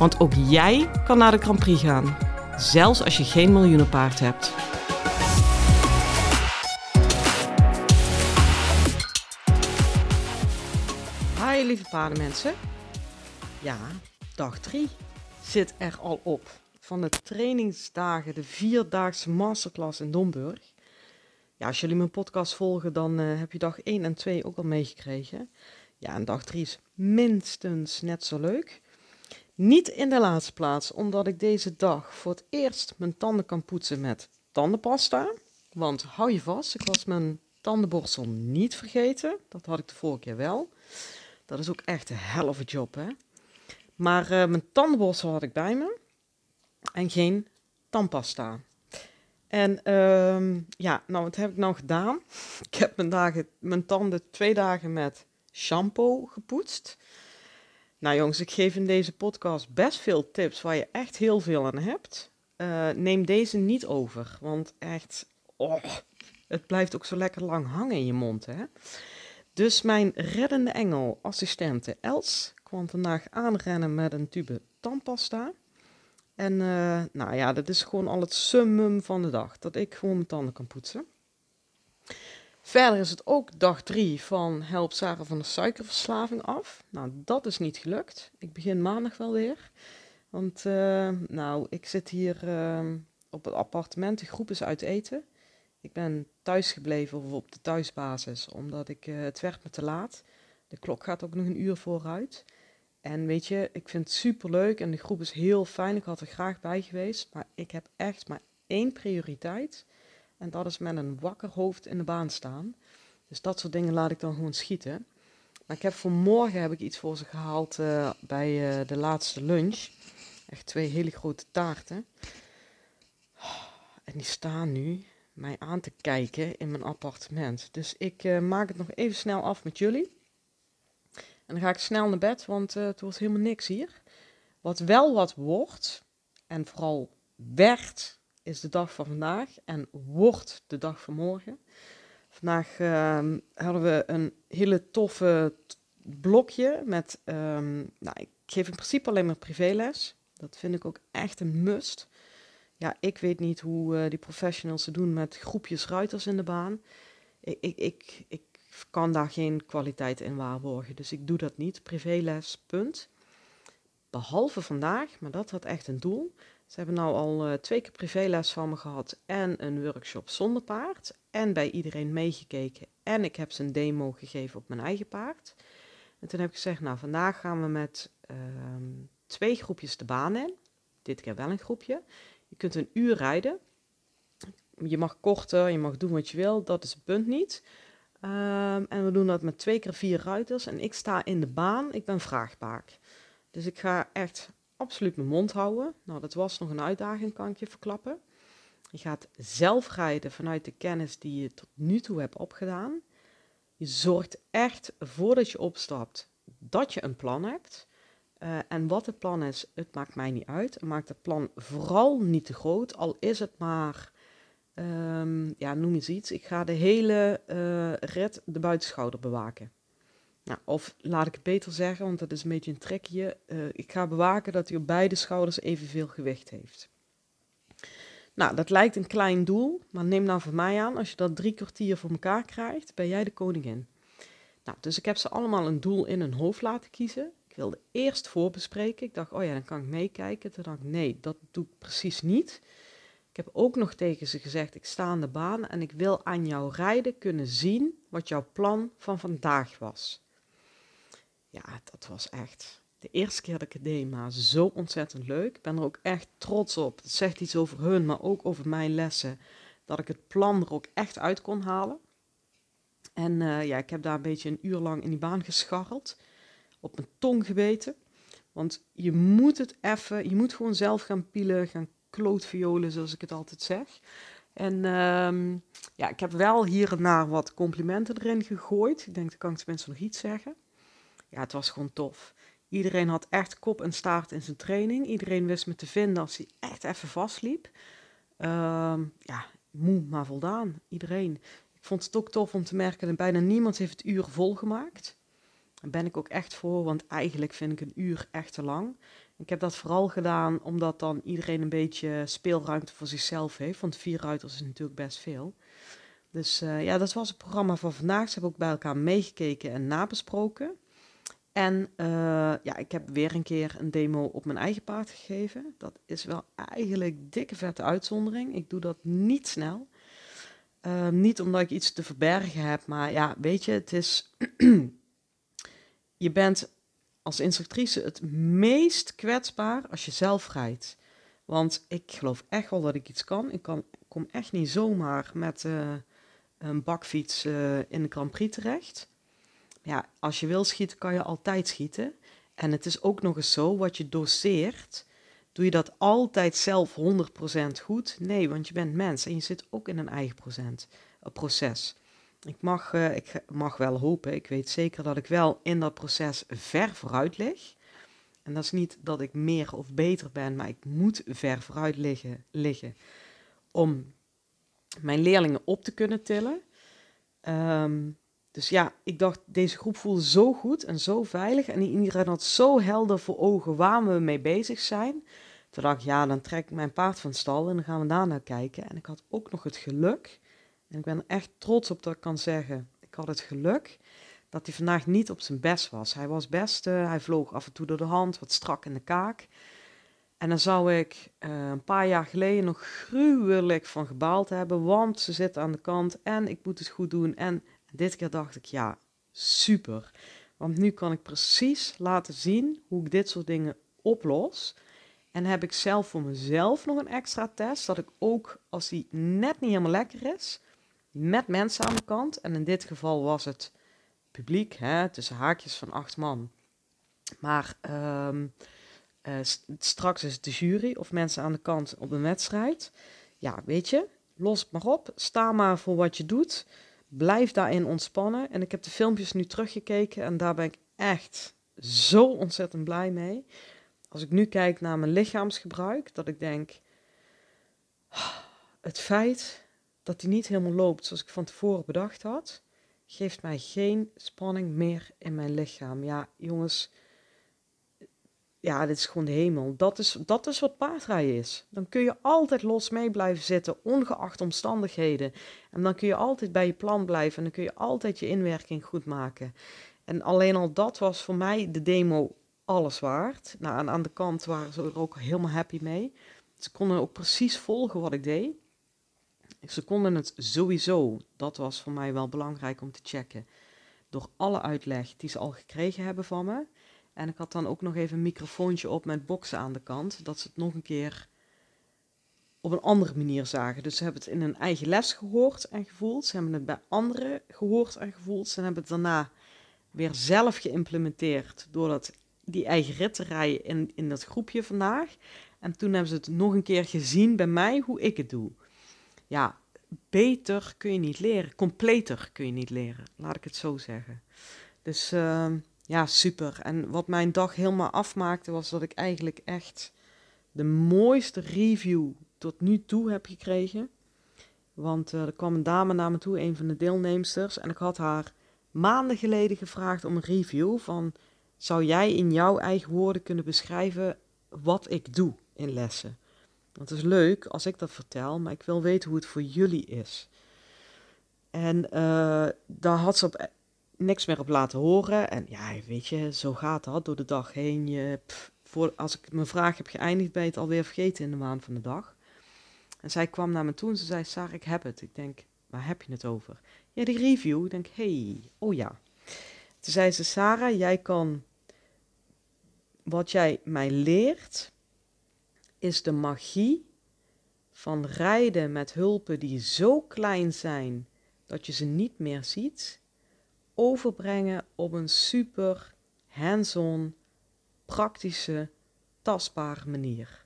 Want ook jij kan naar de Grand Prix gaan, zelfs als je geen miljoenenpaard hebt. Hi lieve paardenmensen. Ja, dag 3 zit er al op. Van de trainingsdagen, de vierdaagse masterclass in Domburg. Ja, als jullie mijn podcast volgen, dan uh, heb je dag 1 en 2 ook al meegekregen. Ja, en dag 3 is minstens net zo leuk. Niet in de laatste plaats, omdat ik deze dag voor het eerst mijn tanden kan poetsen met tandenpasta. Want hou je vast, ik was mijn tandenborstel niet vergeten. Dat had ik de vorige keer wel. Dat is ook echt een helve job, hè. Maar uh, mijn tandenborstel had ik bij me. En geen tandpasta. En um, ja, nou wat heb ik nou gedaan? Ik heb mijn tanden twee dagen met shampoo gepoetst. Nou jongens, ik geef in deze podcast best veel tips waar je echt heel veel aan hebt. Uh, neem deze niet over, want echt, oh, het blijft ook zo lekker lang hangen in je mond. Hè? Dus mijn reddende engel, assistente Els, kwam vandaag aanrennen met een tube tandpasta. En uh, nou ja, dat is gewoon al het summum van de dag. Dat ik gewoon mijn tanden kan poetsen. Verder is het ook dag drie van Help Sarah van de suikerverslaving af. Nou, dat is niet gelukt. Ik begin maandag wel weer. Want uh, nou, ik zit hier uh, op het appartement. De groep is uit eten. Ik ben thuis gebleven of op de thuisbasis, omdat ik, uh, het werd me te laat. De klok gaat ook nog een uur vooruit. En weet je, ik vind het super leuk en de groep is heel fijn. Ik had er graag bij geweest. Maar ik heb echt maar één prioriteit. En dat is met een wakker hoofd in de baan staan. Dus dat soort dingen laat ik dan gewoon schieten. Maar ik heb voor morgen heb ik iets voor ze gehaald uh, bij uh, de laatste lunch. Echt twee hele grote taarten. En die staan nu mij aan te kijken in mijn appartement. Dus ik uh, maak het nog even snel af met jullie. En dan ga ik snel naar bed, want het wordt helemaal niks hier. Wat wel wat wordt, en vooral werd, is de dag van vandaag en wordt de dag van morgen. Vandaag uh, hadden we een hele toffe blokje met, um, nou, ik geef in principe alleen maar privéles. Dat vind ik ook echt een must. Ja, ik weet niet hoe uh, die professionals ze doen met groepjes ruiters in de baan. Ik, ik, ik, ik kan daar geen kwaliteit in waarborgen. Dus ik doe dat niet. Privéles, punt. Behalve vandaag, maar dat had echt een doel. Ze hebben nou al uh, twee keer privéles van me gehad en een workshop zonder paard. En bij iedereen meegekeken. En ik heb ze een demo gegeven op mijn eigen paard. En toen heb ik gezegd, nou vandaag gaan we met uh, twee groepjes de baan in. Dit keer wel een groepje. Je kunt een uur rijden. Je mag korter, je mag doen wat je wil. Dat is het punt niet. Um, en we doen dat met twee keer vier ruiters. En ik sta in de baan, ik ben vraagbaak. Dus ik ga echt absoluut mijn mond houden. Nou, dat was nog een uitdaging, kan ik je verklappen. Je gaat zelf rijden vanuit de kennis die je tot nu toe hebt opgedaan. Je zorgt echt voordat je opstapt dat je een plan hebt. Uh, en wat het plan is, het maakt mij niet uit. Maakt het plan vooral niet te groot, al is het maar um, ja, noem eens iets. Ik ga de hele uh, red de buitenschouder bewaken. Nou, of laat ik het beter zeggen, want dat is een beetje een trekje. Uh, ik ga bewaken dat hij op beide schouders evenveel gewicht heeft. Nou, dat lijkt een klein doel, maar neem nou van mij aan, als je dat drie kwartier voor elkaar krijgt, ben jij de koningin. Nou, dus ik heb ze allemaal een doel in hun hoofd laten kiezen. Ik wilde eerst voorbespreken. Ik dacht, oh ja, dan kan ik meekijken. Toen dacht ik, nee, dat doe ik precies niet. Ik heb ook nog tegen ze gezegd, ik sta aan de baan en ik wil aan jouw rijden kunnen zien wat jouw plan van vandaag was. Ja, dat was echt de eerste keer dat ik het deed, maar zo ontzettend leuk. Ik ben er ook echt trots op. Het zegt iets over hun, maar ook over mijn lessen. Dat ik het plan er ook echt uit kon halen. En uh, ja, ik heb daar een beetje een uur lang in die baan gescharreld. Op mijn tong gebeten. Want je moet het even, je moet gewoon zelf gaan pielen, gaan klootviolen, zoals ik het altijd zeg. En ehm, ja, ik heb wel hier en daar wat complimenten erin gegooid. Ik denk, dat kan ik tenminste nog iets zeggen. Ja, het was gewoon tof. Iedereen had echt kop en staart in zijn training. Iedereen wist me te vinden als hij echt even vastliep. Um, ja, moe, maar voldaan. Iedereen. Ik vond het ook tof om te merken dat bijna niemand heeft het uur volgemaakt. Daar ben ik ook echt voor, want eigenlijk vind ik een uur echt te lang. Ik heb dat vooral gedaan omdat dan iedereen een beetje speelruimte voor zichzelf heeft. Want vier ruiters is natuurlijk best veel. Dus uh, ja, dat was het programma van vandaag. Ze hebben ook bij elkaar meegekeken en nabesproken. En uh, ja, ik heb weer een keer een demo op mijn eigen paard gegeven. Dat is wel eigenlijk dikke vette uitzondering. Ik doe dat niet snel. Uh, niet omdat ik iets te verbergen heb, maar ja, weet je, het is. je bent als instructrice het meest kwetsbaar als je zelf rijdt. Want ik geloof echt wel dat ik iets kan. Ik kan, kom echt niet zomaar met uh, een bakfiets uh, in de Grand Prix terecht. Ja, als je wil schieten, kan je altijd schieten. En het is ook nog eens zo, wat je doseert, doe je dat altijd zelf 100% goed? Nee, want je bent mens en je zit ook in een eigen procent, een proces. Ik mag, uh, ik mag wel hopen, ik weet zeker dat ik wel in dat proces ver vooruit lig. En dat is niet dat ik meer of beter ben, maar ik moet ver vooruit liggen, liggen om mijn leerlingen op te kunnen tillen. Um, dus ja, ik dacht, deze groep voelde zo goed en zo veilig. En iedereen had zo helder voor ogen waar we mee bezig zijn. Toen dacht ik, ja, dan trek ik mijn paard van stal en dan gaan we daar naar kijken. En ik had ook nog het geluk, en ik ben er echt trots op dat ik kan zeggen, ik had het geluk dat hij vandaag niet op zijn best was. Hij was best, uh, hij vloog af en toe door de hand, wat strak in de kaak. En dan zou ik uh, een paar jaar geleden nog gruwelijk van gebaald hebben, want ze zit aan de kant en ik moet het goed doen. Dit keer dacht ik, ja, super. Want nu kan ik precies laten zien hoe ik dit soort dingen oplos. En heb ik zelf voor mezelf nog een extra test, dat ik ook als die net niet helemaal lekker is, met mensen aan de kant, en in dit geval was het publiek, hè, tussen haakjes van acht man. Maar um, uh, straks is het de jury of mensen aan de kant op een wedstrijd. Ja, weet je, los het maar op. Sta maar voor wat je doet. Blijf daarin ontspannen. En ik heb de filmpjes nu teruggekeken en daar ben ik echt zo ontzettend blij mee. Als ik nu kijk naar mijn lichaamsgebruik, dat ik denk, het feit dat hij niet helemaal loopt zoals ik van tevoren bedacht had, geeft mij geen spanning meer in mijn lichaam. Ja, jongens, ja, dit is gewoon de hemel. Dat is, dat is wat paardrijden is. Dan kun je altijd los mee blijven zitten, ongeacht omstandigheden. En dan kun je altijd bij je plan blijven en dan kun je altijd je inwerking goed maken. En alleen al dat was voor mij de demo alles waard. Nou, aan de kant waren ze er ook helemaal happy mee. Ze konden ook precies volgen wat ik deed. Ze konden het sowieso, dat was voor mij wel belangrijk om te checken, door alle uitleg die ze al gekregen hebben van me en ik had dan ook nog even een microfoontje op met boksen aan de kant, dat ze het nog een keer op een andere manier zagen. Dus ze hebben het in een eigen les gehoord en gevoeld. Ze hebben het bij anderen gehoord en gevoeld. Ze hebben het daarna weer zelf geïmplementeerd door dat, die eigen rit te rijden in, in dat groepje vandaag. En toen hebben ze het nog een keer gezien bij mij hoe ik het doe. Ja, beter kun je niet leren. Completer kun je niet leren, laat ik het zo zeggen. Dus uh, ja, super. En wat mijn dag helemaal afmaakte, was dat ik eigenlijk echt de mooiste review tot nu toe heb gekregen. Want uh, er kwam een dame naar me toe, een van de deelnemsters, en ik had haar maanden geleden gevraagd om een review van zou jij in jouw eigen woorden kunnen beschrijven wat ik doe in lessen? Want het is leuk als ik dat vertel, maar ik wil weten hoe het voor jullie is. En uh, daar had ze op niks meer op laten horen. En ja, weet je, zo gaat dat door de dag heen. Je, voor, als ik mijn vraag heb geëindigd, ben je het alweer vergeten in de waan van de dag. En zij kwam naar me toe en ze zei, Sarah, ik heb het. Ik denk, waar heb je het over? Ja, die review. Ik denk, hey, oh ja. Toen zei ze, Sarah, jij kan, wat jij mij leert, is de magie van rijden met hulpen die zo klein zijn dat je ze niet meer ziet overbrengen op een super hands-on praktische, tastbare manier.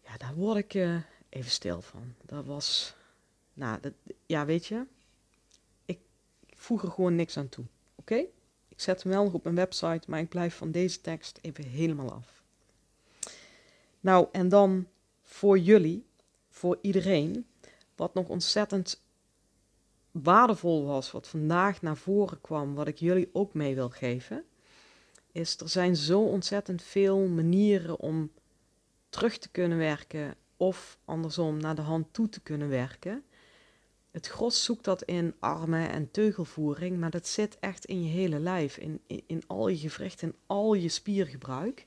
Ja, daar word ik uh, even stil van. Dat was, nou, dat, ja, weet je, ik voeg er gewoon niks aan toe. Oké? Ik zet hem wel nog op mijn website, maar ik blijf van deze tekst even helemaal af. Nou, en dan voor jullie, voor iedereen, wat nog ontzettend waardevol was, wat vandaag naar voren kwam, wat ik jullie ook mee wil geven, is er zijn zo ontzettend veel manieren om terug te kunnen werken of andersom naar de hand toe te kunnen werken. Het gros zoekt dat in armen en teugelvoering, maar dat zit echt in je hele lijf, in, in, al je gewrichten, in al je spiergebruik.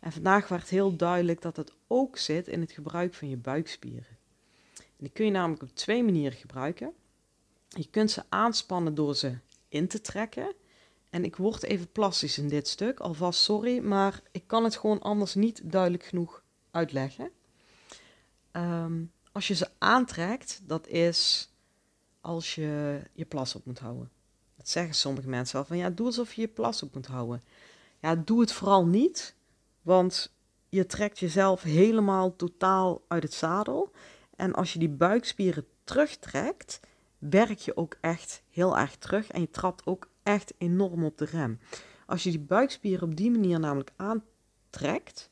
En vandaag werd heel duidelijk dat het ook zit in het gebruik van je buikspieren. En die kun je namelijk op twee manieren gebruiken. Je kunt ze aanspannen door ze in te trekken. En ik word even plastisch in dit stuk, alvast sorry, maar ik kan het gewoon anders niet duidelijk genoeg uitleggen. Ehm, als je ze aantrekt, dat is als je je plas op moet houden. Dat zeggen sommige mensen al van ja, doe alsof je je plas op moet houden. Ja, doe het vooral niet, want je trekt jezelf helemaal totaal uit het zadel. En als je die buikspieren terugtrekt, werk je ook echt heel erg terug en je trapt ook echt enorm op de rem. Als je die buikspieren op die manier namelijk aantrekt,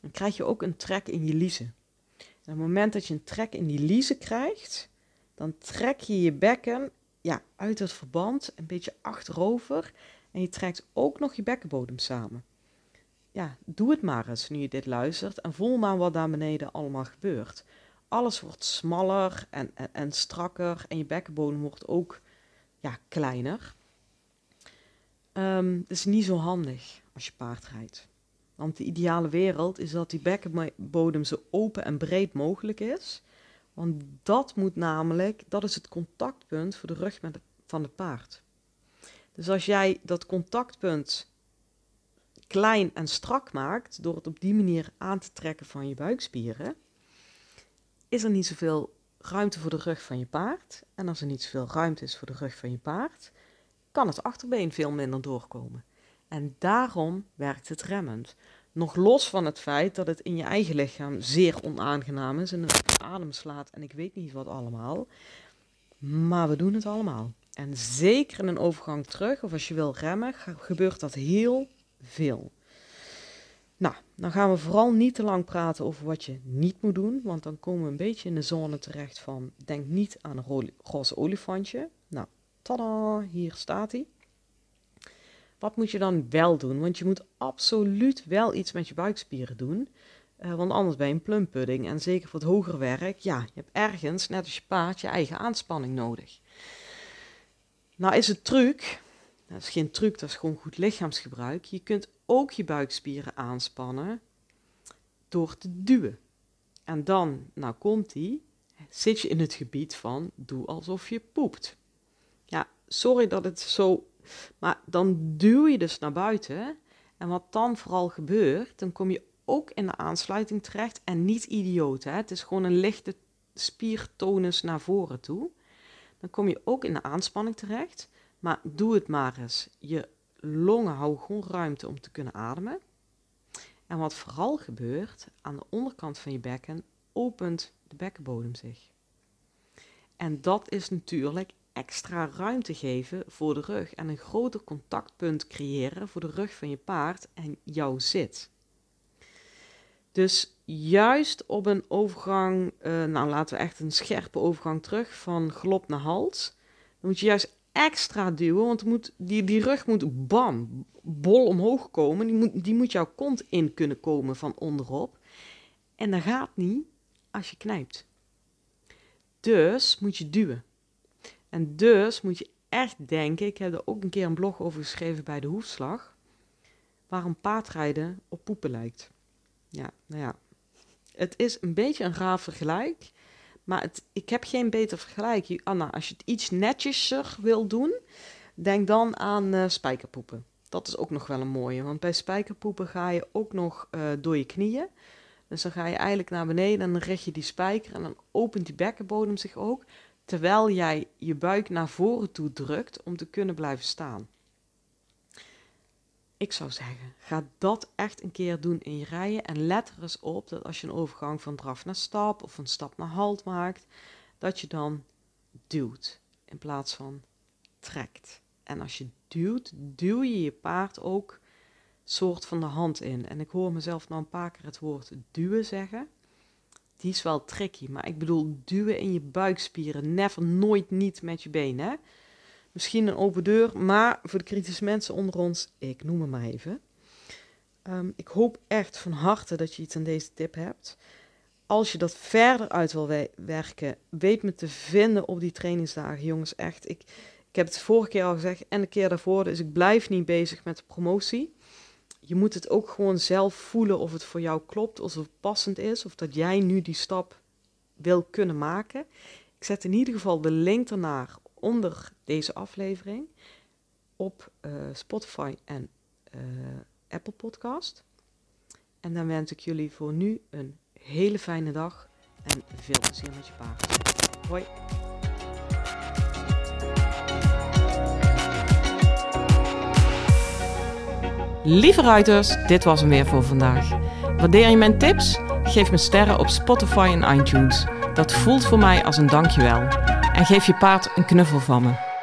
dan krijg je ook een trek in je liezen. En op het moment dat je een trek in die liezen krijgt, dan trek je je bekken ja, uit het verband, een beetje achterover. En je trekt ook nog je bekkenbodem samen. Ja, doe het maar eens nu je dit luistert en voel maar wat daar beneden allemaal gebeurt. Alles wordt smaller en, en, strakker en je bekkenbodem wordt ook ja, kleiner. Um, het is niet zo handig als je paard rijdt. Want de ideale wereld is dat die bekkenbodem zo open en breed mogelijk is. Want dat moet namelijk, dat is het contactpunt voor de rug met van het paard. Dus als jij dat contactpunt klein en strak maakt, door het op die manier aan te trekken van je buikspieren, is er niet zoveel ruimte voor de rug van je paard. En als er niet zoveel ruimte is voor de rug van je paard, kan het achterbeen veel minder doorkomen. En daarom werkt het remmend. Nog los van het feit dat het in je eigen lichaam zeer onaangenaam is en het adem slaat en ik weet niet wat allemaal. Maar we doen het allemaal. En zeker in een overgang terug, of als je wil remmen, gebeurt dat heel veel. Nou, dan gaan we vooral niet te lang praten over wat je niet moet doen, want dan komen we een beetje in de zone terecht van denk niet aan een roze olifantje. Nou, tada, hier staat hij. Wat moet je dan wel doen? Want je moet absoluut wel iets met je buikspieren doen. Uh, want anders ben je een plumpudding. En zeker voor het hoger werk, ja, je hebt ergens, net als je paard, je eigen aanspanning nodig. Nou is het truc, dat is geen truc, dat is gewoon goed lichaamsgebruik. Je kunt ook je buikspieren aanspannen door te duwen. En dan, nou komt die, zit je in het gebied van doe alsof je poept. Ja, sorry dat het zo maar dan duw je dus naar buiten. En wat dan vooral gebeurt, dan kom je ook in de aansluiting terecht. En niet idioot, hè? het is gewoon een lichte spiertonus naar voren toe. Dan kom je ook in de aanspanning terecht. Maar doe het maar eens. Je longen houden gewoon ruimte om te kunnen ademen. En wat vooral gebeurt, aan de onderkant van je bekken opent de bekkenbodem zich. En dat is natuurlijk extra ruimte geven voor de rug en een groter contactpunt creëren voor de rug van je paard en jouw zit. Dus juist op een overgang, uh, nou laten we echt een scherpe overgang terug van galop naar hals, dan moet je juist extra duwen, want moet, die, die rug moet bam, bol omhoog komen. Die moet, die moet jouw kont in kunnen komen van onderop. En dat gaat niet als je knijpt. Dus moet je duwen. En dus moet je echt denken, ik heb er ook een keer een blog over geschreven bij de hoefslag, waarom paardrijden op poepen lijkt. Ja, nou ja, het is een beetje een raar vergelijk, maar ik heb geen beter vergelijk. Anna, als je het iets netjeser wil doen, denk dan aan uh, spijkerpoepen. Dat is ook nog wel een mooie, want bij spijkerpoepen ga je ook nog uh, door je knieën. Dus dan ga je eigenlijk naar beneden en dan richt je die spijker en dan opent die bekkenbodem zich ook terwijl jij je buik naar voren toe drukt om te kunnen blijven staan. Ik zou zeggen, ga dat echt een keer doen in je rijen. En let er eens op dat als je een overgang van draf naar stap of een stap naar halt maakt, dat je dan duwt in plaats van trekt. En als je duwt, duw je je paard ook soort van de hand in. En ik hoor mezelf nou een paar keer het woord duwen zeggen. Die is wel tricky, maar ik bedoel duwen in je buikspieren. Never, nooit niet met je benen. Misschien een open deur, maar voor de kritische mensen onder ons, ik noem hem maar even. Ehm, ik hoop echt van harte dat je iets aan deze tip hebt. Als je dat verder uit wil werken, weet me te vinden op die trainingsdagen. Jongens, echt. Ik, ik heb het vorige keer al gezegd en de keer daarvoor, dus ik blijf niet bezig met de promotie. Je moet het ook gewoon zelf voelen of het voor jou klopt, of het passend is, of dat jij nu die stap wil kunnen maken. Ik zet in ieder geval de link ernaar onder deze aflevering op uh, Spotify en uh, Apple Podcast. En dan wens ik jullie voor nu een hele fijne dag en veel plezier met je paard. Hoi! Lieve ruiters, dit was hem weer voor vandaag. Waardeer je mijn tips? Geef me sterren op Spotify en iTunes. Dat voelt voor mij als een dankjewel. En geef je paard een knuffel van me.